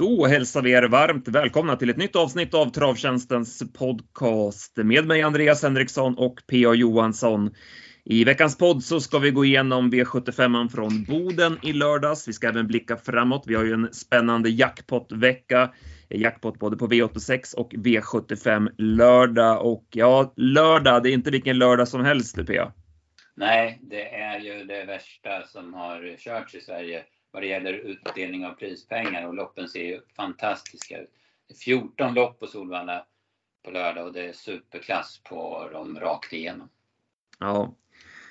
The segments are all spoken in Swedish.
Då hälsar vi er varmt välkomna till ett nytt avsnitt av Travtjänstens podcast med mig Andreas Henriksson och P.A. Johansson. I veckans podd så ska vi gå igenom V75 från Boden i lördags. Vi ska även blicka framåt. Vi har ju en spännande jackpot-vecka. Jackpot både på V86 och V75 lördag. Och ja, lördag, det är inte vilken lördag som helst P.A. Nej, det är ju det värsta som har körts i Sverige vad det gäller utdelning av prispengar och loppen ser ju fantastiska ut. 14 lopp på Solvalla på lördag och det är superklass på dem rakt igenom. Ja.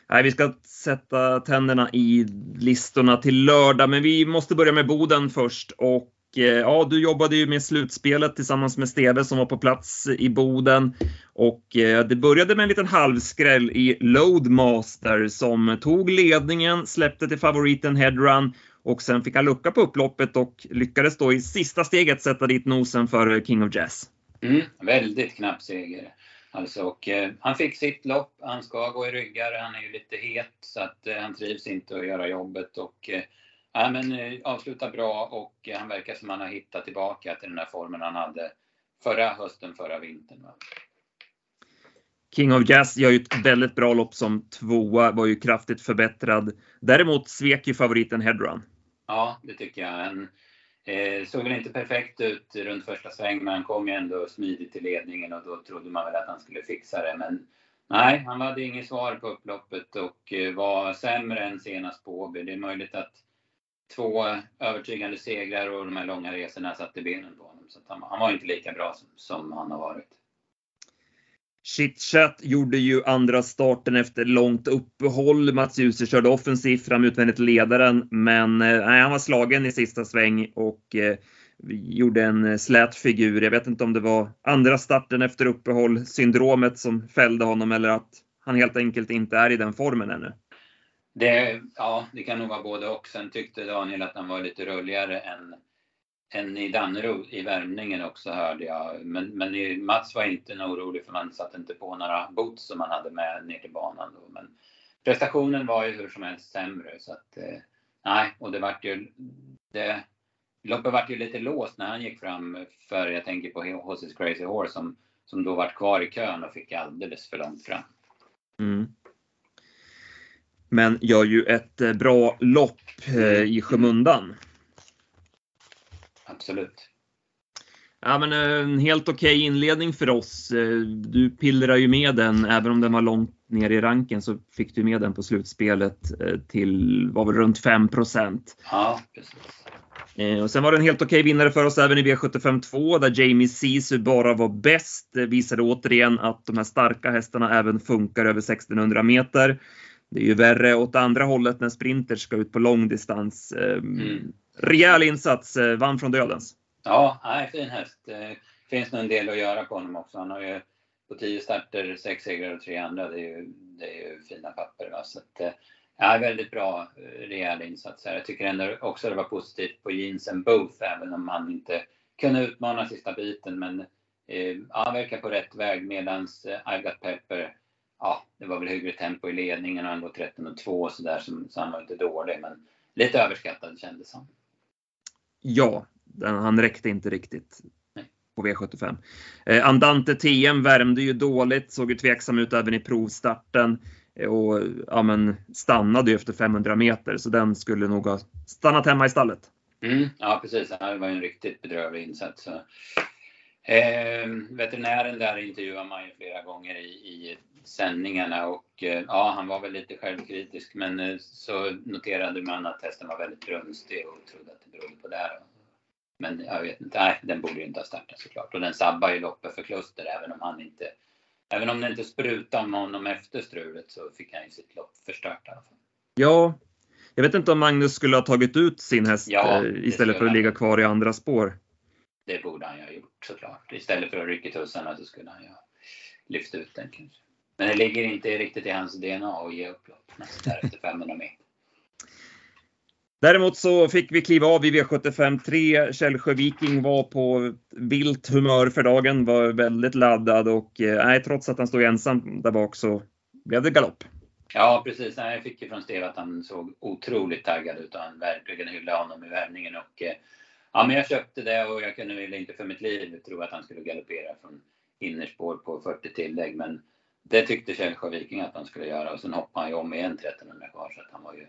Nej, vi ska sätta tänderna i listorna till lördag, men vi måste börja med Boden först. Och eh, ja, du jobbade ju med slutspelet tillsammans med Steve som var på plats i Boden. Och eh, det började med en liten halvskräll i Loadmaster som tog ledningen, släppte till favoriten Headrun och sen fick han lucka på upploppet och lyckades då i sista steget sätta dit nosen för King of Jazz. Mm, väldigt knapp seger. Alltså, och, eh, han fick sitt lopp, han ska gå i ryggar, han är ju lite het så att eh, han trivs inte att göra jobbet och eh, men, eh, avslutar bra och eh, han verkar som han har hittat tillbaka till den där formen han hade förra hösten, förra vintern. Va? King of Jazz gör ju ett väldigt bra lopp som tvåa, var ju kraftigt förbättrad. Däremot svek ju favoriten Headrun. Ja, det tycker jag. En, eh, såg väl inte perfekt ut runt första sväng, men han kom ju ändå smidigt till ledningen och då trodde man väl att han skulle fixa det. Men nej, han hade inget svar på upploppet och eh, var sämre än senast på Åby. Det är möjligt att två övertygande segrar och de här långa resorna satte benen på honom. Så han, han, var inte lika bra som, som han har varit. Chitchat gjorde ju andra starten efter långt uppehåll. Mats Djuse körde offensivt fram utvändigt ledaren, men eh, nej, han var slagen i sista sväng och eh, gjorde en eh, slät figur. Jag vet inte om det var andra starten efter uppehåll, syndromet som fällde honom eller att han helt enkelt inte är i den formen ännu. Det, ja, det kan nog vara både och. Sen tyckte Daniel att han var lite rulligare än en i Dannero i värmningen också hörde jag. Men, men Mats var inte orolig för man satte inte på några boots som man hade med ner till banan. Då. Men prestationen var ju hur som helst sämre. Så att, eh, nej, och det vart ju... Det, loppet vart ju lite låst när han gick fram för jag tänker på Horses Crazy Horse som, som då vart kvar i kön och fick alldeles för långt fram. Mm. Men gör ju ett eh, bra lopp eh, i skymundan absolut. Ja, men eh, en helt okej okay inledning för oss. Eh, du pillrar ju med den, även om den var långt ner i ranken så fick du med den på slutspelet eh, till, var väl runt 5% Ja, precis. Och sen var det en helt okej okay vinnare för oss även i V75 2 där Jamie Sisu bara var bäst. Visade återigen att de här starka hästarna även funkar över 1600 meter. Det är ju värre åt andra hållet när sprinters ska ut på långdistans. Mm rejäl insats, eh, vann från dödens. Ja, nej, fin häst. Det finns nog en del att göra på honom också. Han har ju på tio starter, sex segrar och tre andra. Det är ju, det är ju fina papper. Va? Så att, eh, ja, väldigt bra, rejäl insats här. Jag tycker ändå också det var positivt på Jeans and Booth, även om han inte kunde utmana sista biten. Men eh, ja, verkar på rätt väg medans eh, I've Got Pepper, ja, det var väl hyggligt tempo i ledningen och han går 13 och 2 så där, så, så han var inte dålig. Men lite överskattad kändes han ja, han räckte inte riktigt på V75. Eh, Andante TM värmde ju dåligt, såg ju tveksam ut även i provstarten och ja, men stannade ju efter 500 meter så den skulle nog ha stannat hemma i stallet. Mm, ja precis, det var ju en riktigt bedrövlig insats. Eh, veterinären där intervjuar man ju flera gånger i, i sändningarna och eh, ja, han var väl lite självkritisk men eh, så noterade man att hästen var väldigt brunstig och trodde att det berodde på det. Men jag vet inte, nej, den borde ju inte ha startat såklart. Och den sabbar ju loppet för Kluster även om han inte, även om det inte sprutade om honom efter strulet så fick han ju sitt lopp förstört i alla fall. Ja, jag vet inte om Magnus skulle ha tagit ut sin häst ja, eh, istället för att ligga kvar i andra spår. Det borde han ju ha gjort såklart. Istället för att rycka tussarna så skulle han ju ha lyft ut den kanske. Men det ligger inte riktigt i hans DNA att ge upp lopp där efter 500 meter. Däremot så fick vi kliva av i V75 3. Källsjö Viking var på vilt humör för dagen, var väldigt laddad och eh, nej, trots att han stod ensam där bak så blev det galopp. Ja, precis. Jag fick ju från Steve att han såg otroligt taggad ut och han verkligen hyllade honom i värmningen och eh, ja, men jag köpte det och jag kunde väl inte för mitt liv tro att han skulle galoppera från innerspår på 40 tillägg. Men det tyckte Källsjö Viking att han skulle göra och sen hoppade han ju om igen 1300 kvar så att han var ju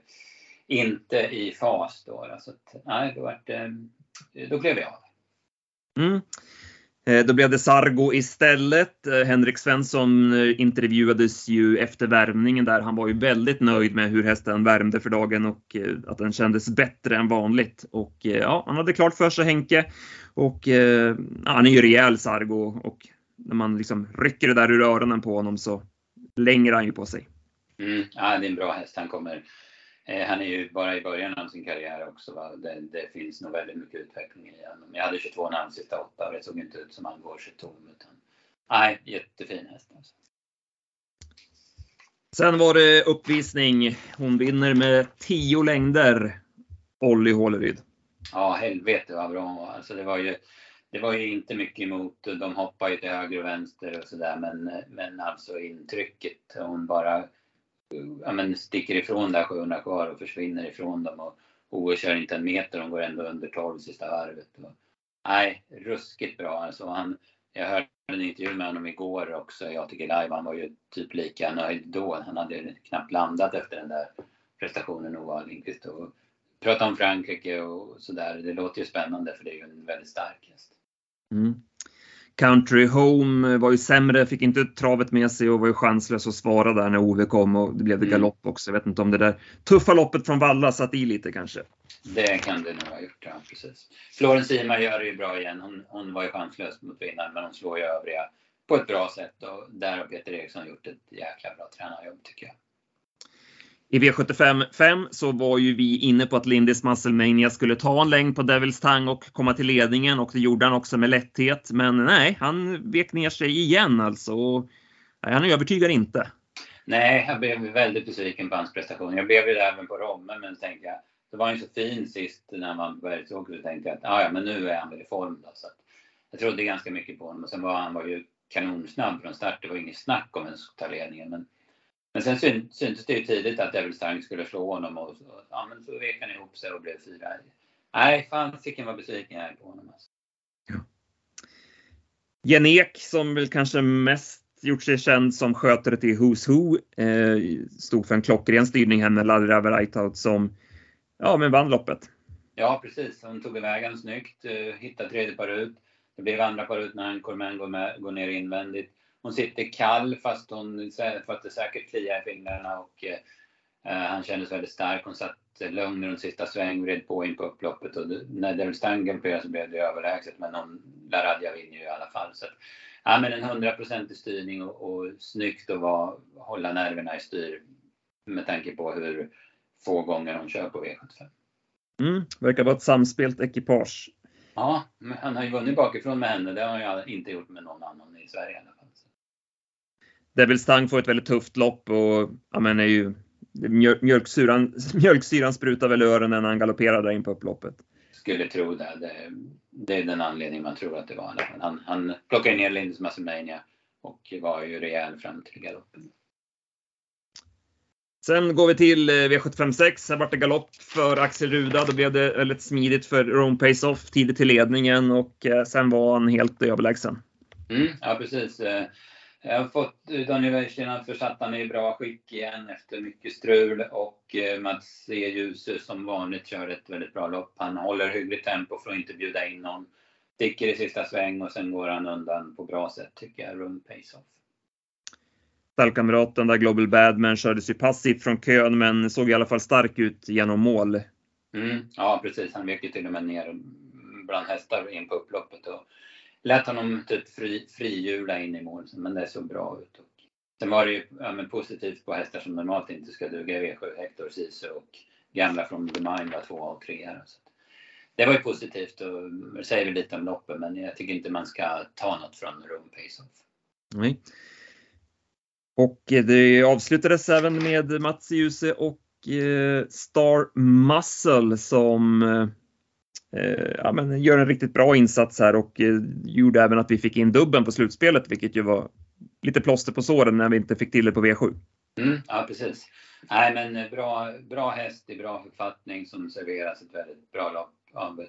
inte i fas då. Så att, nej, då, vart, då klev jag av. Mm. Eh, då blev det Sargo istället. Eh, Henrik Svensson eh, intervjuades ju efter värmningen där. Han var ju väldigt nöjd med hur hästen värmde för dagen och att den kändes bättre än vanligt. Och ja, han hade klart för sig Henke. Och ja, han är ju rejäl Sargo och när man liksom rycker det där ur öronen på honom så länger han ju på sig. Mm, ja, det är en bra häst. Han kommer han är ju bara i början av sin karriär också. Det, det, finns nog väldigt mycket utveckling i honom. Jag hade 22 namn sista åtta och det såg inte ut som han går sig tom. Utan, nej, jättefin häst. Alltså. Sen var det uppvisning. Hon vinner med 10 längder. Olli Håleryd. Ja, helvete vad bra hon var. Alltså det var ju det var ju inte mycket emot. De hoppade ju till höger och vänster och sådär. Men, men alltså intrycket. Hon bara ja, men sticker ifrån där 700 kvar och försvinner ifrån dem. Och OE kör inte en meter, de går ändå under 12 sista varvet. Och, nej, ruskigt bra alltså. Han, jag hörde en intervju med honom igår också, jag tycker live. Han var ju typ lika nöjd då. Han hade knappt landat efter den där prestationen, Ove Lindqvist. Och prata om Frankrike och sådär. Det låter ju spännande för det är ju en väldigt stark häst. Mm. Country Home var ju sämre, fick inte travet med sig och var ju chanslös att svara där när Ove kom och det blev mm. galopp också. Jag vet inte om det där tuffa loppet från Valla satt i lite kanske. Det kan det nog ha gjort, ja precis. Florence Ima gör det ju bra igen. Hon, hon var ju chanslös mot vinnaren men hon slår ju övriga på ett bra sätt och där har Peter Eriksson gjort ett jäkla bra tränarjobb tycker jag. I V75 5 så var ju vi inne på att Lindis Musclemania skulle ta en längd på Devils Tang och komma till ledningen och det gjorde han också med lätthet. Men nej, han vek ner sig igen alltså. Nej, han övertygar inte. Nej, jag blev väldigt besviken på hans prestation. Jag blev ju det även på Romme, men tänkte jag, det var ju så fin sist när man började så tänkte jag att ah, ja, men nu är han väl i form. Då. Så jag trodde ganska mycket på honom och sen var han var ju kanonsnabb från start. Det var inget snack om att ta ledningen. Men men sen syn, syntes det ju tidigt att Devil Stang skulle slå honom och så, ja, men så vek han ihop sig och blev fyra. Nej, fasiken vad besviken jag är på honom. Alltså. Ja. Genek som väl kanske mest gjort sig känd som skötare till Who's Who eh, stod för en klockren styrning här med Ladra Rightout som ja, men vann loppet. Ja, precis. Hon tog iväg honom snyggt, eh, hittade tredje par ut. Det blev andra par ut när Anchorman går, med, går ner invändigt hon sitter kall fast hon för att det säkert kliar i fingrarna och eh, han kändes väldigt stark. Hon satt lugn runt sista sväng, vred på in på upploppet och när Devil Stang galopperade så blev det överlägset men hon, Laradja vinner ju i alla fall. Så att, ja, men en hundraprocentig styrning och, och snyggt att vara, hålla nerverna i styr med tanke på hur få gånger hon kör på V75. Mm, verkar vara ett samspelt ekipage. Ja, men han har ju vunnit bakifrån med henne. Det har han ju inte gjort med någon annan i Sverige i alla fall. Devil Stang får ett väldigt tufft lopp och ja, men är ju mjölksyran, mjölksyran sprutar väl öronen när han galopperar där in på upploppet. Skulle tro det. det. det. är den anledningen man tror att det var. Han, han plockade ner Lindis Massimania och var ju rejäl fram till galoppen. Sen går vi till eh, V756. Här vart det galopp för Axel Ruda. Då blev det väldigt smidigt för Rome Pace Off tidigt till ledningen och eh, sen var han helt överlägsen. Mm, ja, precis. Eh, jag har fått Daniel Wäjersten försatt han i bra skick igen efter mycket strul och eh, Mats E. Djuse som vanligt kör ett väldigt bra lopp. Han håller hyggligt tempo för att inte bjuda in någon. Sticker i sista sväng och sen går han undan på bra sätt tycker jag, runt pace-off. Stallkamraten där Global Badman kördes ju passivt från kön men såg i alla fall stark ut genom mål. Mm, ja precis, han vek ju till och med ner bland hästar in på upploppet. Och lät honom typ fri, frihjula in i mål, men det såg bra ut. Och sen var det ju ja, positivt på hästar som normalt inte ska duga V7, Hector Sisu och gamla från The Mind var två och tre här. Så det var ju positivt och det säger väl lite om loppet, men jag tycker inte man ska ta något från Room Pace Off. Nej. Och eh, det avslutades även med Mats Djuse och eh, Star Muscle som eh, ja, men gör en riktigt bra insats här och eh, gjorde även att vi fick in dubben på slutspelet, vilket ju var lite plåster på såren när vi inte fick till det på V7. Mm, ja, precis. Nej, men bra, bra häst i bra författning som serveras ett väldigt bra lopp av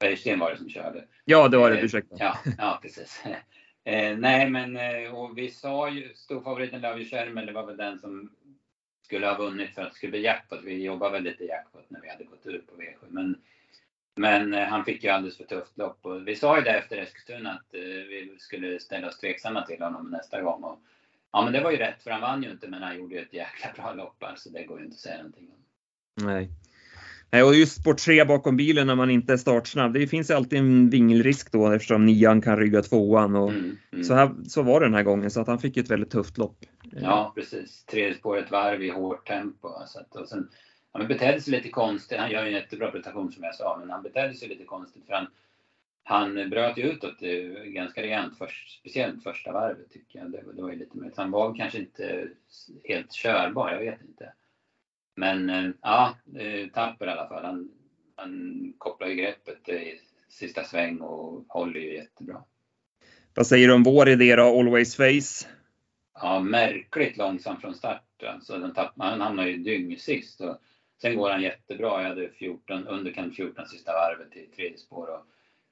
Bergsten var det som körde. Ja, det var det. Ursäkta. Ja, ja precis. Eh, nej, men och vi sa ju storfavoriten Love Sherman, det var väl den som skulle ha vunnit för att det skulle bli jackpot. Vi jobbade väl lite jackpot när vi hade gått ut på V7. Men, men eh, han fick ju alldeles för tufft lopp. Och vi sa ju det efter Eskilstuna att eh, vi skulle ställa oss tveksamma till honom nästa gång. Och, ja, men det var ju rätt för han vann ju inte, men han gjorde ju ett jäkla bra lopp. Alltså det går ju inte att säga någonting om. Nej. Nej, och just sport 3 bakom bilen när man inte är startsnabb. Det finns ju alltid en vingelrisk då eftersom nian kan rygga tvåan. Och mm, mm. Så, här, så var det den här gången, så att han fick ett väldigt tufft lopp. Ja, precis. Tredje spåret varv i hårt tempo. Så att, och sen, han betedde sig lite konstigt. Han gör en jättebra prestation som jag sa, men han betedde sig lite konstigt för han, han bröt ju utåt ganska rejält, först, speciellt första varvet tycker jag. Det, det var ju lite mer, han var kanske inte helt körbar, jag vet inte. Men eh, ja, tapper i alla fall. Han, han kopplar ju greppet i sista sväng och håller ju jättebra. Vad säger du om vår idé då, Always Face? Ja, märkligt långsam från start. Alltså, den tapp, han hamnar ju dygn sist. Och sen går han jättebra. Jag hade 14, underkant 14 sista varvet i tredje spår och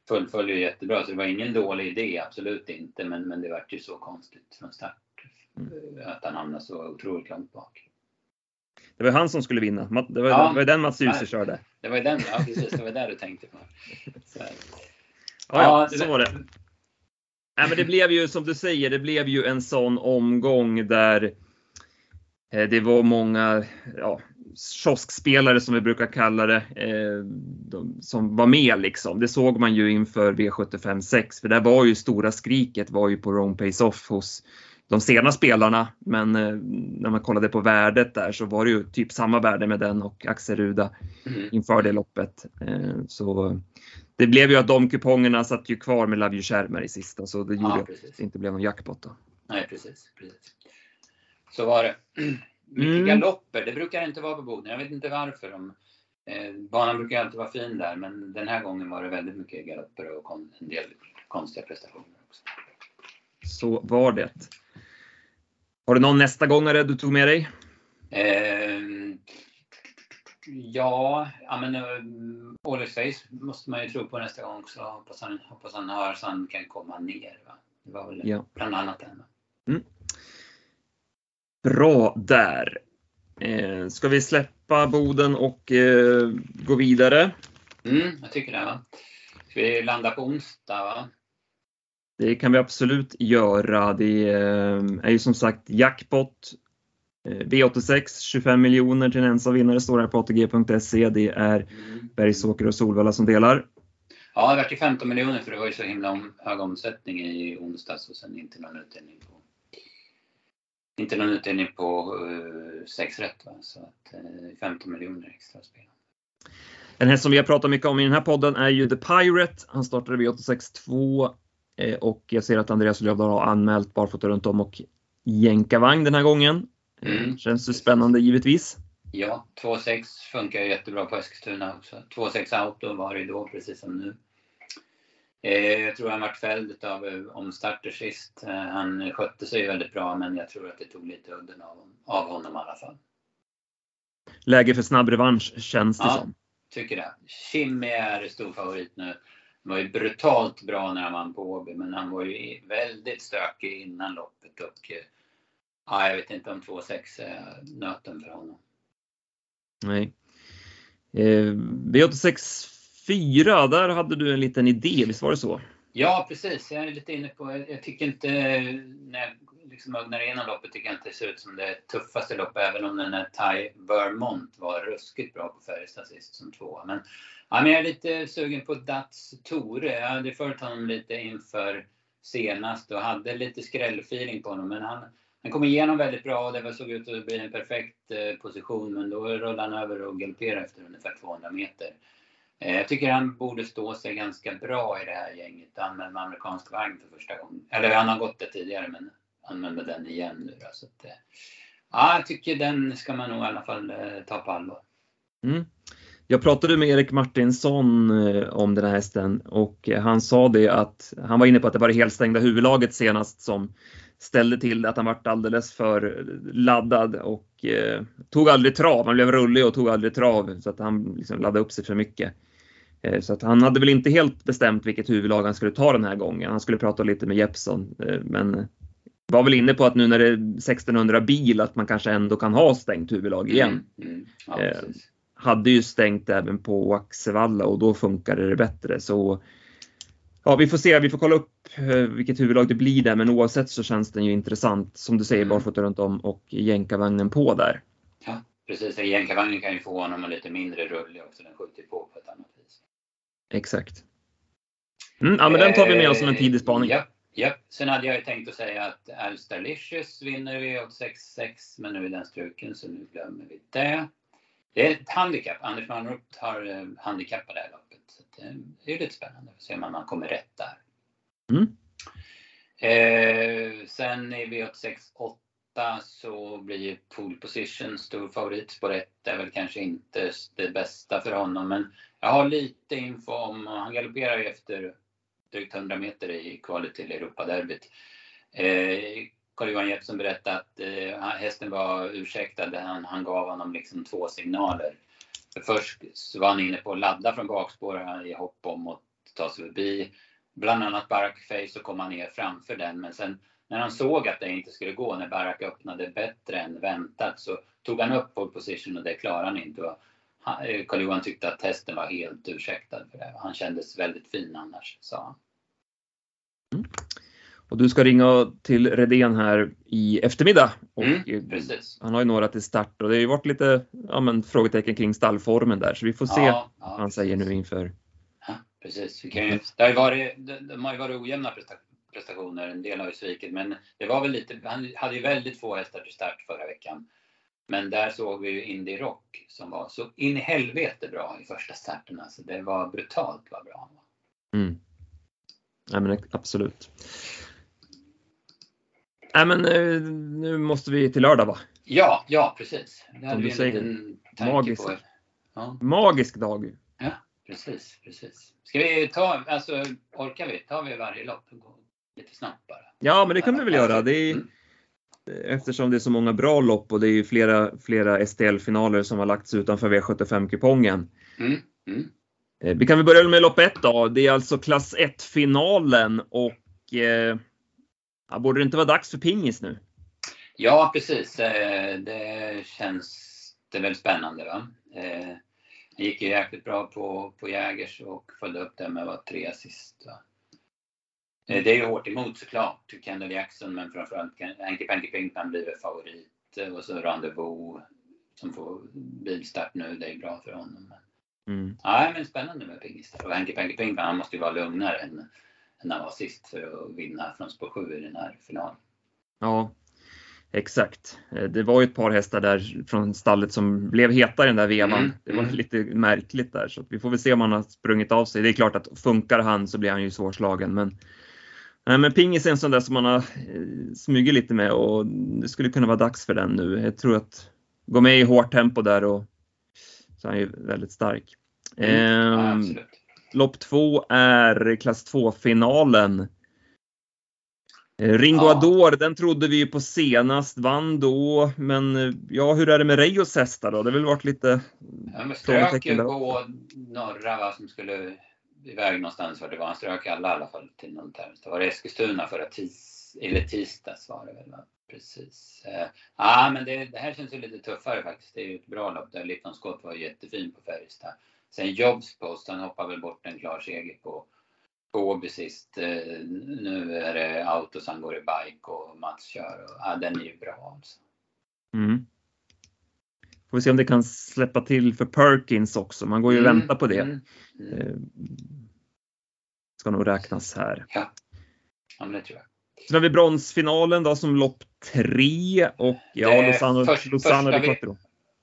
fullföljer jättebra. Så det var ingen dålig idé, absolut inte. Men, men det vart ju så konstigt från start. Mm. Att han hamnade så otroligt långt bak. Det var han som skulle vinna. Det var, ja, det var den Mats Djuse körde. Det var den, ja precis. Det var där du tänkte på. Så, ja, ja, så var det. Nej, men det blev ju som du säger, det blev ju en sån omgång där eh, det var många ja, kioskspelare som vi brukar kalla det, eh, de, som var med liksom. Det såg man ju inför V75 6, för där var ju stora skriket var ju på wrong pace off hos de sena spelarna. Men eh, när man kollade på värdet där så var det ju typ samma värde med den och Axel Ruda mm. inför det loppet. Eh, så det blev ju att de kupongerna satt ju kvar med Love You Shermer i sista så det gjorde ja, att det inte blev någon jackpot då. Nej precis, precis. Så var det. Mycket mm. galopper, det brukar inte vara på Boden. Jag vet inte varför. De, eh, banan brukar alltid vara fin där men den här gången var det väldigt mycket galopper och en del konstiga prestationer också. Så var det. Har du någon nästa gångare du tog med dig? Eh, ja, ja men uh, Always Face måste man ju tro på nästa gång också. Hoppas han, hoppas han har så han kan komma ner. Va? Det var väl ja. bland annat det. Mm. Bra där. Eh, ska vi släppa Boden och eh, gå vidare? Mm, jag tycker det. Va? Ska vi landa på onsdag? Va? Det kan vi absolut göra. Det eh, är ju som sagt jackpot. Eh, V86 25 miljoner till en ensam vinnare står här på ATG.se. Det är mm. Bergsåker och Solvalla som delar. Ja, det vart ju 15 miljoner för det var ju så himla hög omsättning i onsdags och sen inte någon utdelning på inte någon utdelning på uh, 6 rätt. Va? Så att, uh, 15 miljoner extra spel. En häst som vi har pratat mycket om i den här podden är ju The Pirate. Han startade V86 2 Eh, och jag ser att Andreas Lövdahl har anmält barfota runt om och jänkarvagn den här gången. Eh, mm. Känns det spännande givetvis. Ja, 2.6 funkar jättebra på Eskilstuna också. 2.6 auto var det då precis som nu. Eh, jag tror han vart fälld av omstarter sist. Han skötte sig väldigt bra men jag tror att det tog lite udden av, av honom i alla fall. Läge för snabb revansch känns det ja, som. tycker det. Kimmy är stor favorit nu. Han var ju brutalt bra när han vann på Åby, men han var ju väldigt stökig innan loppet och eh, ja, jag vet inte om 2,6 är nöten för honom. Nej. Eh, V86 Fyra, där hade du en liten idé, visst var det så? Ja, precis. Jag är lite inne på, jag tycker inte, när jag liksom ögnar igenom loppet, tycker jag inte det ser ut som det tuffaste loppet, även om den här Ty Vermont var ruskigt bra på Färjestad sist som tvåa. Men Ja, men jag är lite sugen på Dats Tore. Jag hade följt honom lite inför senast och hade lite skrällfeeling på honom. Men han, han kom igenom väldigt bra och det såg ut att bli en perfekt eh, position. Men då rullade han över och galopperade efter ungefär 200 meter. Eh, jag tycker han borde stå sig ganska bra i det här gänget. Han använde amerikansk vagn för första gången. Eller han har gått det tidigare men använder den igen nu då. Så att, eh, ja, jag tycker den ska man nog i alla fall eh, ta på allvar. Mm. Jag pratade med Erik Martinsson om den här hästen och han sa det att han var inne på att det var det helstängda huvudlaget senast som ställde till det, att han vart alldeles för laddad och eh, tog aldrig trav. Han blev rullig och tog aldrig trav så att han liksom laddade upp sig för mycket. Eh, så att han hade väl inte helt bestämt vilket huvudlag han skulle ta den här gången. Han skulle prata lite med Jeppson, eh, men var väl inne på att nu när det är 1600 bil att man kanske ändå kan ha stängt huvudlag igen. Mm, mm. Ja, eh, hade ju stängt även på Axevalla och då funkade det bättre. Så ja, vi får se. Vi får kolla upp vilket huvudlag det blir där, men oavsett så känns den ju intressant som du säger mm. barfota runt om och jänkarvagnen på där. Ja, precis. Jänkarvagnen kan ju få honom lite mindre rullig också. Den skjuter på på ett annat vis. Exakt. Mm, ja, men den tar vi med oss som en tidig spaning. Ja, ja. Sen hade jag ju tänkt att säga att Alstarlicious vinner vi åt 6-6, men nu är den struken så nu glömmer vi det. Det är ett handikapp. Anders Manrup har eh, handikappat det här loppet. Så det är lite spännande att se om man kommer rätt där. Mm. Eh, sen i V86 8 så blir pole position stor favorit. Spår 1 är väl kanske inte det bästa för honom men jag har lite info om, han galopperar ju efter drygt 100 meter i kvalet till Europaderbyt. Eh, Carl-Johan Jeppsson berättade att eh, hästen var ursäktad. Han, han gav honom liksom två signaler. Först så var han inne på att ladda från bakspår i hopp om att ta sig förbi bland annat Barack så och komma ner framför den. Men sen när han såg att det inte skulle gå, när Barack öppnade bättre än väntat, så tog han upp pole position och det klarade han inte. Eh, Karl-Johan tyckte att testen var helt ursäktad för det. Han kändes väldigt fin annars, sa han. Mm. Och du ska ringa till Redén här i eftermiddag. Och mm, han har ju några till start och det har ju varit lite ja, men, frågetecken kring stallformen där så vi får se ja, ja, vad han precis. säger nu inför. Ja, precis. Vi kan ju, det har ju varit, de har ju varit ojämna prestationer. En del har ju svikit men det var väl lite, han hade ju väldigt få hästar till start förra veckan. Men där såg vi ju Indy Rock som var så in i helvete bra i första starten. Alltså det var brutalt vad bra han var. Mm. Ja, men absolut. Nej men eh, nu måste vi till lördag va? Ja, ja precis. Det Som du säger, magisk, ja. magisk dag. Ja, precis, precis. Ska vi ta, alltså orkar vi? Tar vi varje lopp lite snabbt bara? Ja, men det kan vi väl göra. Det är, mm. Eftersom det är så många bra lopp och det är ju flera, flera STL-finaler som har lagts utanför V75-kupongen. Mm. Mm. Eh, vi kan väl börja med lopp 1 då. Det är alltså klass 1-finalen och eh, Ja, borde det inte vara dags för pingis nu? Ja, precis. Eh, det känns det väl spännande. Va? Eh, det gick ju jäkligt bra på, på Jägers och följde upp det med vad tre assist. Va? Eh, det är ju hårt emot såklart. Kendall Jackson, men framförallt Henke Penke Pinkman blir väl favorit. Och så Rendezvous som får bilstart nu. Det är bra för honom. Mm. Nej, men spännande med pingis. Och Henke Penke Pinkman, han måste ju vara lugnare än än han var sist för att vinna från spår 7 i den här finalen. Ja, exakt. Det var ju ett par hästar där från stallet som blev heta i den där vevan. Mm. Det var mm. lite märkligt där så vi får väl se om han har sprungit av sig. Det är klart att funkar han så blir han ju svårslagen men Nej, men pingis är en sån där som man har eh, smugit lite med och det skulle kunna vara dags för den nu. Jag tror att gå med i hårt tempo där och så är han ju väldigt stark. Mm. Ja, ehm, absolut. Lopp två är klass 2-finalen. Eh, Ringo ja. Ador, den trodde vi ju på senast, vann då, men eh, ja, hur är det med Reyos hästar då? Det har väl varit lite ja, men strök ju på norra va, som skulle iväg någonstans för det var. Han strök alla i alla fall till någon term. Det var Eskilstuna förra tis, eller tisdags var det väl. Va? Precis. Eh, ja, men det, det, här känns ju lite tuffare faktiskt. Det är ju ett bra lopp där Lipton Scott var jättefin på Färjestad. Sen Jobspost, han hoppar väl bort en klar seger på, på Åby sist. Eh, nu är det Autos han går i bike och Mats kör. Och, ja, den är ju bra alltså. Mm. Får vi se om det kan släppa till för Perkins också. Man går ju och mm, väntar på det. Mm, mm. Eh, ska nog räknas här. Ja, ja men det tror jag. Sen har vi bronsfinalen då som lopp tre och ja, Lozano, först, Lozano första, v,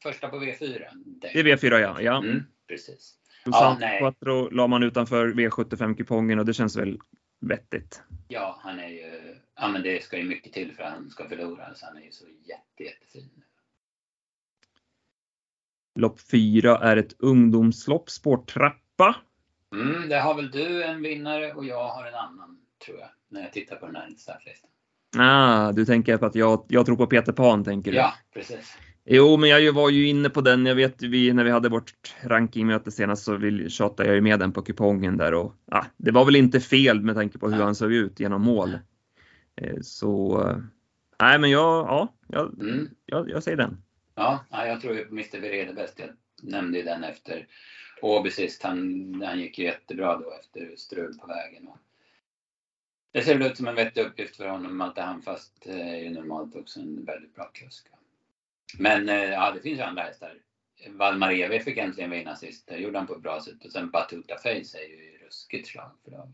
första på V4. Det, det är V4 ja. ja. Mm precis. Ja, Quattro la man utanför V75-kupongen och det känns väl vettigt. Ja, han är ju, ja men det ska ju mycket till för att han ska förlora. Så han är ju så jätte, jättefin. Lopp 4 är ett ungdomslopp, spårtrappa. Mm, det har väl du en vinnare och jag har en annan, tror jag, när jag tittar på den här startlistan. Ah, du tänker på att jag, jag tror på Peter Pan, tänker du? Ja, precis. Jo, men jag var ju inne på den. Jag vet vi när vi hade vårt rankingmöte senast så tjatade jag ju med den på kupongen där och ah, det var väl inte fel med tanke på hur han såg ut genom mål. Eh, så nej, men jag, ja, jag, mm. jag, jag säger den. Ja, jag tror ju på Mr. Virede bäst. Jag nämnde ju den efter Åby sist. Han, han gick ju jättebra då efter strul på vägen. Och det ser väl ut som en vettig uppgift för honom att han fast är ju normalt också en väldigt bra kusk. Men eh, ja, det finns ju andra hästar. Valmar Evi fick äntligen vinna sist. Det gjorde han på ett bra sätt. Och sen Batuta Face är ju ruskigt slag för dagen.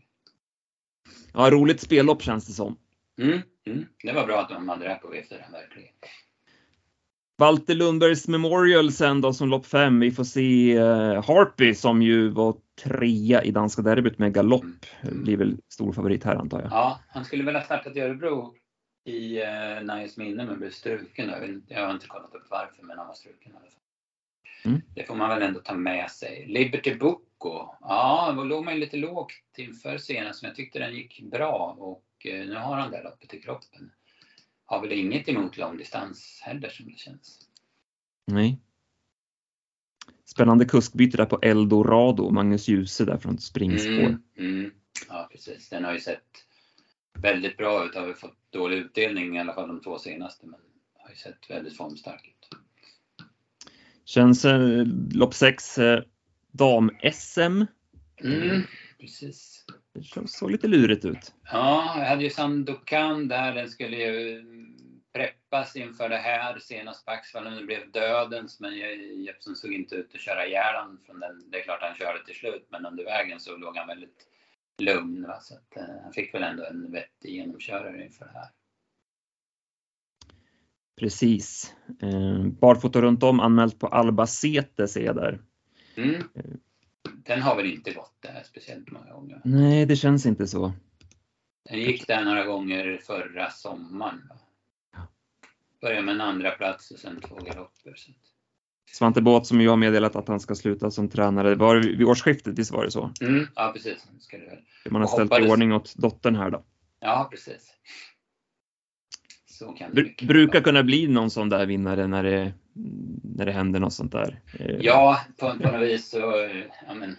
Ja, roligt spellopp känns det som. Mm, mm. Det var bra att de hade det på V4, verkligen. Walter Lundbergs Memorial sen då som lopp 5. Vi får se uh, Harpy som ju var trea i danska derbyt med galopp. Mm. Blir väl stor favorit här antar jag. Ja, han skulle väl ha startat i Örebro i uh, Nice minne men blev struken. Jag, har inte kollat upp varför men han var struken i alla fall. Mm. Det får man väl ändå ta med sig. Liberty Bocco. Ja, då låg man lite lågt inför senast men jag tyckte den gick bra och uh, nu har han det loppet i kroppen har väl inget emot långdistans heller som det känns. Nej. Spännande kuskbyte där på Eldorado, Magnus Djuse där från springspår. Mm, mm. Ja precis, den har ju sett väldigt bra ut. Har vi fått dålig utdelning i alla fall de två senaste men har ju sett väldigt formstark ut. Känns eh, lopp 6 eh, dam-SM. Mm, precis. Det såg lite lurigt ut. Ja, jag hade ju Sandokan där. Den skulle ju preppas inför det här senast på Axvallen. Det blev dödens, men Jeppsson såg inte ut att köra ihjäl från den. Det är klart han körde till slut, men under vägen så låg han väldigt lugn. Va? Så att, eh, han fick väl ändå en vettig genomkörare inför det här. Precis. Eh, barfota runt om anmält på Albacete ser jag där. Mm. Eh, den har väl inte gått där speciellt många gånger? Nej, det känns inte så. Den gick där några gånger förra sommaren. Va? Började med en andra plats och sen två galopper. Så. Svante Båt som ju har meddelat att han ska sluta som tränare. Var det vid årsskiftet, visst var det så? Mm, ja, precis. Ska det. Man har ställt i ordning åt dottern här då. Ja, precis. Så kan det Br brukar kunna bli någon sån där vinnare när det, när det händer något sånt där. Eh, ja, på, på något vis så, ja men,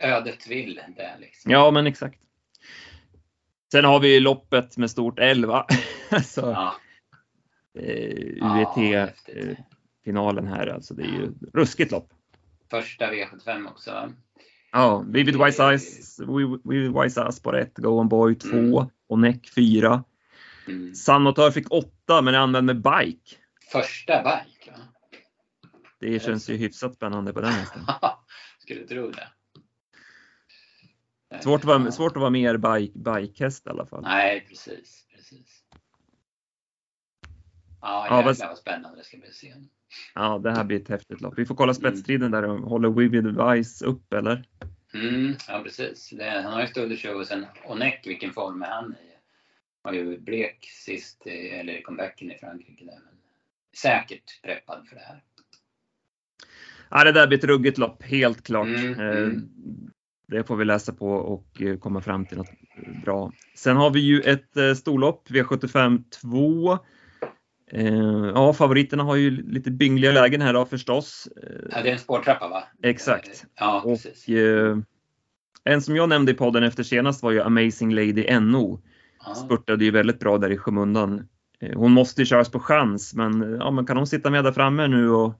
ödet vill det liksom. Ja, men exakt. Sen har vi loppet med stort L va? så, ja. eh, UET-finalen här alltså. Det är ju ruskigt lopp. Första V75 också va? Ja, Vivid Wise Eyes, Vivid Wise Eyes spår 1, Go On Boy 2 mm. och Neck 4. Mm. Sanotör fick 8 men är använd med bike. Första bike? Va? Det känns ju hyfsat spännande på den hästen. Skulle tro det. Svårt att vara, svårt att vara mer bike, bikehäst i alla fall. Nej, precis. precis. Ja, jäklar ja, vad spännande det ska bli sen. Ja, det här blir ett häftigt lopp. Vi får kolla spetsstriden där. Håller Vivid Vice upp eller? Mm, ja, precis. Det, han har ju Show och sen Onek, vilken form är han i? Var ju blek sist, eller i comebacken i Frankrike där. Men säkert preppad för det här. Ja, det där blir ett ruggigt lopp, helt klart. Mm, eh, mm. Det får vi läsa på och eh, komma fram till något bra. Sen har vi ju ett eh, storlopp, V75 2. Ja, favoriterna har ju lite byngliga lägen här då förstås. Ja, det är en spårtrappa va? Exakt. Ja, precis. Och, en som jag nämnde i podden efter senast var ju Amazing Lady NO. Ja. Spurtade ju väldigt bra där i skymundan. Hon måste ju köras på chans, men, ja, men kan hon sitta med där framme nu och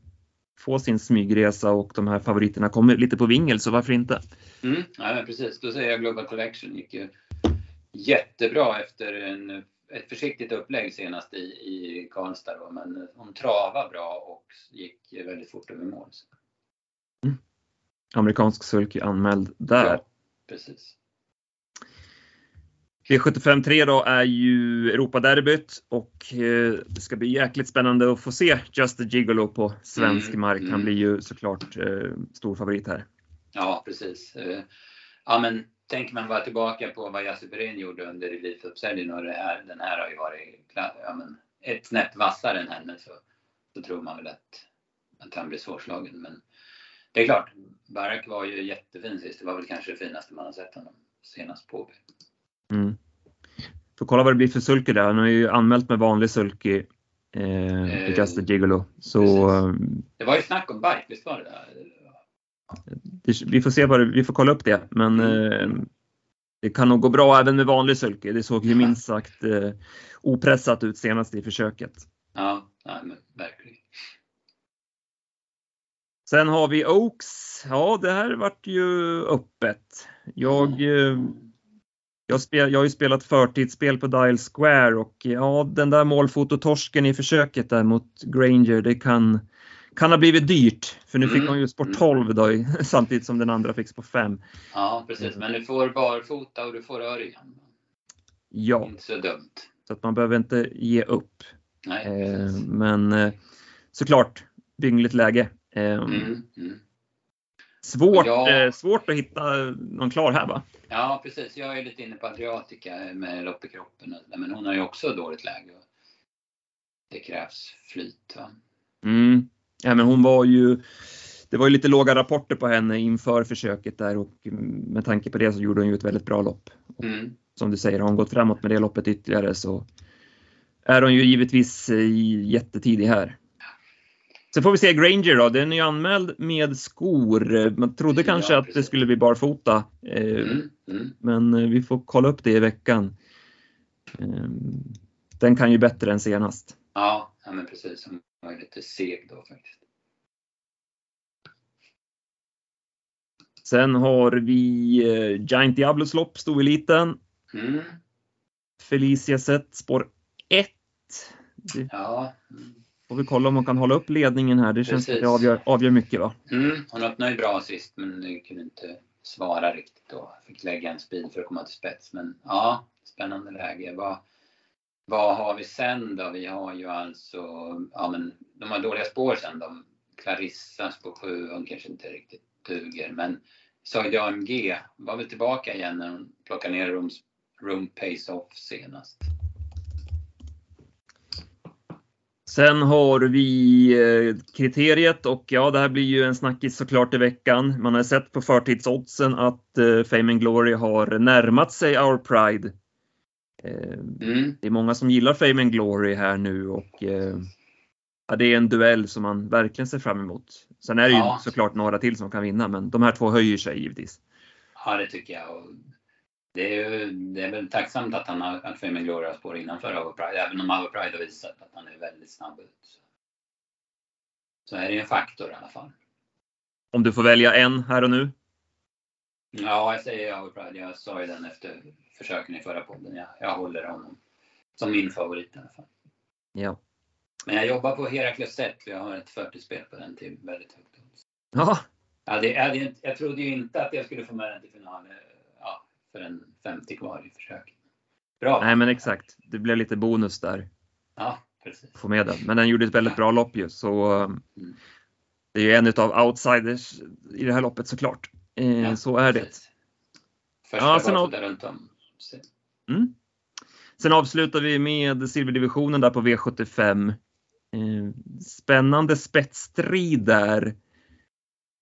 få sin smygresa och de här favoriterna kommer lite på vingel, så varför inte? Mm, ja, precis. Då säger jag Global Collection gick ju jättebra efter en, ett försiktigt upplägg senast i, i Karlstad. Då, men hon travade bra och gick väldigt fort över mål. Mm. Amerikansk sulky anmäld där. Ja, precis. V75 3 då är ju Europaderbyt och eh, det ska bli jäkligt spännande att få se Just a Gigolo på svensk mm, mark. Han mm. blir ju såklart eh, stor favorit här. Ja, precis. Eh, ja, men tänker man bara tillbaka på vad Jasper Perrin gjorde under Elitloppshelgen och det här, den här har ju varit ja, men ett snäpp vassare än henne så, så tror man väl att, att han blir svårslagen. Men det är klart, Barak var ju jättefin sist. Det var väl kanske det finaste man har sett honom senast på. Mm. Får kolla vad det blir för sulky där. Han har ju anmält med vanlig sulky Eh, eh, Just a Gigolo. Så, det var ju snack om bike, visst var det det? Vi får se vad det, vi får kolla upp det. Men mm. eh, det kan nog gå bra även med vanlig sulke. Det såg ju minst sagt eh, opressat ut senast i försöket. Ja, nej, men verkligen. Sen har vi Oaks. Ja, det här vart ju öppet. Jag, mm. jag, spel, jag har ju spelat förtidsspel på Dial Square och ja, den där målfototorsken i försöket där mot Granger, det kan, kan ha blivit dyrt. För nu fick mm. hon ju spår 12 då, samtidigt som den andra fick spår 5. Ja, precis. Men du får barfota och du får örjan. Ja. Inte så dumt. Så att man behöver inte ge upp. Nej, eh, men eh, såklart, byggligt läge. Eh, mm, mm. Svårt, ja. eh, svårt att hitta någon klar här va? Ja precis, jag är lite inne på Adriatica med lopp i kroppen. Men hon har ju också dåligt läge. Det krävs flyt. Va? Mm. Ja, men hon var ju det var ju lite låga rapporter på henne inför försöket där och med tanke på det så gjorde hon ju ett väldigt bra lopp. Mm. Som du säger, har hon gått framåt med det loppet ytterligare så är hon ju givetvis jättetidig här. Sen får vi se Granger då. Den är ju anmäld med skor. Man trodde kanske ja, att det skulle bli barfota. Eh, mm, mm. Men eh, vi får kolla upp det i veckan. Eh, den kan ju bättre än senast. Ja, ja men precis. Var lite seg då faktiskt. Sen har vi Giant Diablos lopp, storeliten. Mm. Felicia sett spår 1. Ja. Får vi kolla om hon kan hålla upp ledningen här. Det känns Precis. att det avgör, avgör mycket va? Mm, hon öppnade ju bra sist men kunde inte svara riktigt då. Fick lägga en speed för att komma till spets. Men ja, spännande läge. Vad, vad har vi sen då? Vi har ju alltså, ja men de har dåliga spår sen de. Clarissas på 7, hon kanske inte riktigt duger. Men Saudi AMG var väl tillbaka igen när hon plockade ner Room, room Pace Off senast. Sen har vi eh, kriteriet och ja, det här blir ju en snackis såklart i veckan. Man har sett på förtidsoddsen att eh, Fame and Glory har närmat sig Our Pride. Uh, mm. Det är många som gillar Fame and Glory här nu och uh, ja, det är en duell som man verkligen ser fram emot. Sen är det ja. ju såklart några till som kan vinna, men de här två höjer sig givetvis. Ja, det tycker jag det är, ju, det är väl tacksamt att han har att Fame Gloria spår innanför Overpride, även om Overpride har visat att han är väldigt snabb ut. Så är det ju en faktor i alla fall. Om du får välja en här och nu? Ja, jag säger Overpride. Jag sa ju den efter försöken i förra podden. Jag, jag håller honom som min favorit i alla fall. Ja. Men jag jobbar på Herakles sätt för jag har ett 40-spel på den till väldigt högt Ja. Ja, det, jag, jag trodde ju inte att jag skulle få med den till final för en 50 kvar i försöket. Bra! Nej men exakt, det blev lite bonus där. Ja, precis. Få med den. Men den gjorde ett väldigt bra lopp ju så mm. det är ju en av outsiders i det här loppet såklart. Eh, ja, så är precis. det. Första ja, sen runt om. Mm. Sen avslutar vi med silverdivisionen där på V75. Eh, spännande spetsstrid där.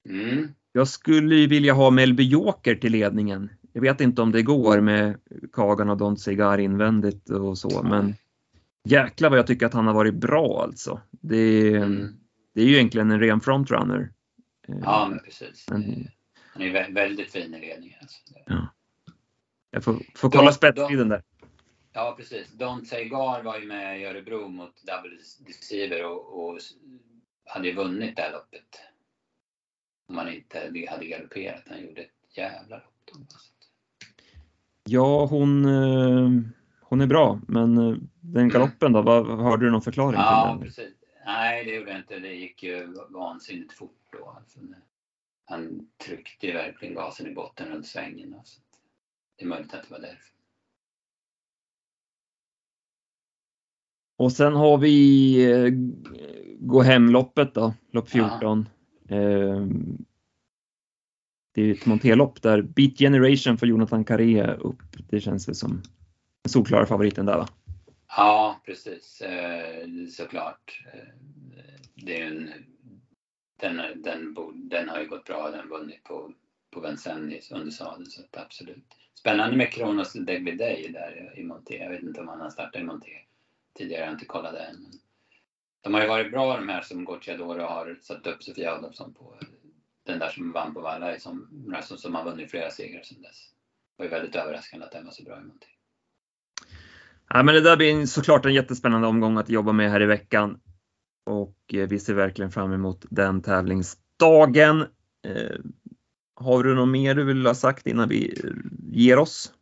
Mm. Jag skulle ju vilja ha Melby Joker till ledningen. Jag vet inte om det går med Kagan och Don Cigar invändigt och så, men jäklar vad jag tycker att han har varit bra alltså. Det, mm. det är ju egentligen en ren frontrunner. Ja, men precis. Men, han är väldigt fin i ledningen. Alltså. Ja. Jag får, får kolla spetstiden där. Ja, precis. Don Cigar var ju med i Örebro mot Double Deceiver och, och hade ju vunnit det här loppet. Om han inte hade galopperat. Han gjorde ett jävla lopp. Ja, hon, eh, hon är bra, men eh, den mm. galoppen då, vad, hörde du någon förklaring ja, till den? Precis. Nej, det gjorde jag inte. Det gick ju vansinnigt fort då. Alltså, han tryckte ju verkligen gasen i botten runt svängen. Alltså. Det är möjligt att det var därför. Och sen har vi eh, gå hem-loppet då, lopp 14. Eh, det är ett monterlopp där Beat Generation för Jonathan Carré upp. Det känns väl som den solklara favoriten där va? Ja, precis. Eh, såklart. Eh, det är en, den, den, den har ju gått bra. Den har vunnit på, på Vincennes under sadeln. Så absolut. Spännande med Kronos David Day där i Monté. Jag vet inte om han har startat i Monté tidigare. Jag har inte kollat det än. de har ju varit bra de här som Gocciadoro har satt upp Sofia Adolfsson på. Den där som vann på Valla som, som, som har vunnit flera segrar sedan dess. Det var ju väldigt överraskande att den var så bra i Monté. Ja, men det där blir såklart en jättespännande omgång att jobba med här i veckan. Och eh, vi ser verkligen fram emot den tävlingsdagen. Eh, har du något mer du vill ha sagt innan vi ger oss?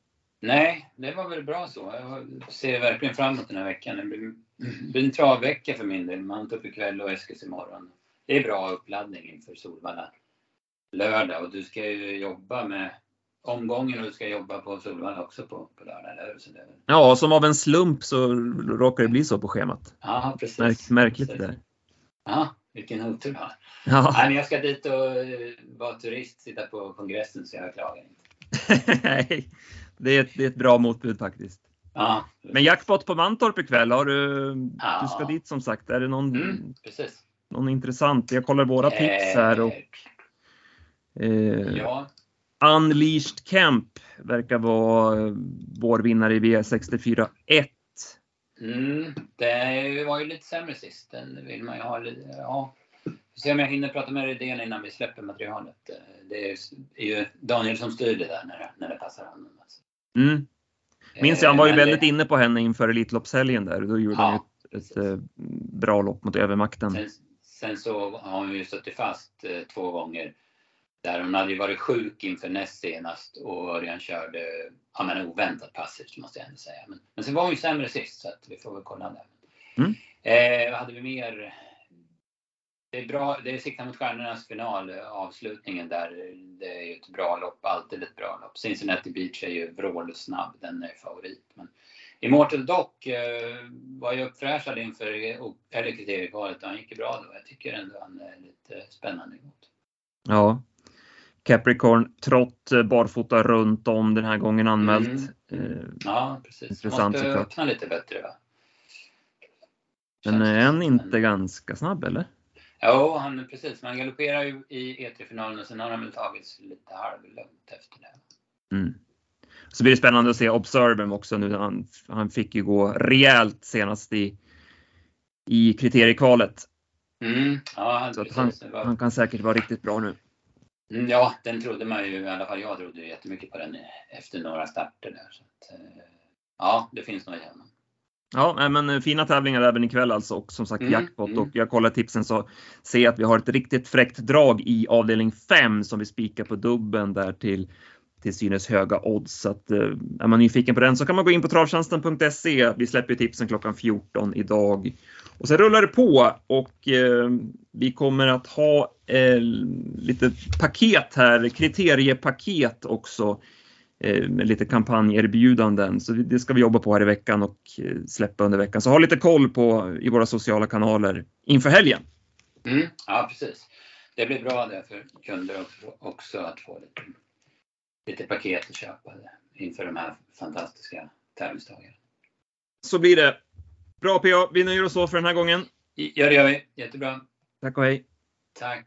Nej, det var väl bra så. Jag ser verkligen fram emot den här veckan. Det blir, det blir en travvecka för min del. Mantorp ikväll och Eskils imorgon. Det är bra uppladdning inför Solvalla lördag och du ska ju jobba med omgången och du ska jobba på Solvalla också på, på lördag, eller hur? Det Ja, som av en slump så råkar det bli så på schemat. Ja, precis. Märk, märkligt precis. det där. Ja, vilken otur du har. Ja. Nej, men jag ska dit och eh, vara turist, sitta på kongressen, så jag klagar inte. Nej, det är, ett, det är ett bra motbud faktiskt. Ja, Men jackpot på Mantorp ikväll, har du, Ja. du ska dit som sagt. Är det någon, mm, precis. någon intressant? Jag kollar våra tips här och Eh, eh, Ja, Unleashed Camp verkar vara eh, vår vinnare i V64 1. Mm, det var ju lite sämre sist. Den vill man ju ha lite, ja. Vi ser om jag hinner prata med Rydén innan vi släpper materialet. Det är ju Daniel som styr det där när det, när det passar honom. Alltså. Mm. Minns jag, han var ju Eh, väldigt inne på henne inför Elitloppshelgen där. Då gjorde han Ja, ju ett, ett eh, bra lopp mot övermakten. Sen, sen så har hon ju suttit fast eh, två gånger. Där hon hade ju varit sjuk inför näst senast och Örjan körde, ja men oväntat passivt måste jag ändå säga. Men, men sen var hon ju sämre sist så att vi får väl kolla där. Mm. Eh, hade vi mer? Det är bra, det är Sikta mot stjärnornas final, eh, avslutningen där. Det är ju ett bra lopp, alltid ett bra lopp. Cincinnati Beach är ju vrålsnabb, den är favorit. Men Immortal Dock eh, var ju uppfräschad inför eller kriteriekvalet och han gick ju bra då. Jag tycker ändå han är lite spännande emot. Ja. Capricorn trott eh, barfota runt om den här gången anmält. Eh, Ja, precis. Intressant såklart. öppna lite bättre va? Men Känns är han inte ganska snabb eller? Jo, han precis. Men han galopperar ju i E3-finalen och sen har han väl tagit lite halvlugnt efter det. Mm. Så blir det spännande att se Observer också nu. Han, han fick ju gå rejält senast i, i kriteriekvalet. Mm, ja, han, precis. han, var- han kan säkert vara riktigt bra nu. Mm, Ja, den trodde man ju, i alla fall jag trodde ju jättemycket på den efter några starter där. Så att, eh, ja, det finns nog i honom. Ja, men eh, fina tävlingar även ikväll alltså och som sagt Mm, jackpot mm. och jag kollar tipsen så ser jag att vi har ett riktigt fräckt drag i avdelning 5 som vi spikar på dubben där till till synes höga odds. Så att, eh, är man nyfiken på den så kan man gå in på travtjänsten.se. Vi släpper tipsen klockan 14 idag. Och sen rullar det på och eh, vi kommer att ha eh, lite paket här, kriteriepaket också eh, med lite kampanjerbjudanden. Så det ska vi jobba på här i veckan och eh, släppa under veckan. Så ha lite koll på i våra sociala kanaler inför helgen. Mm, ja, precis. Det blir bra där för kunder också, också att få lite, lite paket att köpa inför de här fantastiska tävlingsdagarna. Så blir det. Bra PA, vi nöjer oss så för den här gången. Ja, det gör vi. Jättebra. Tack och hej. Tack.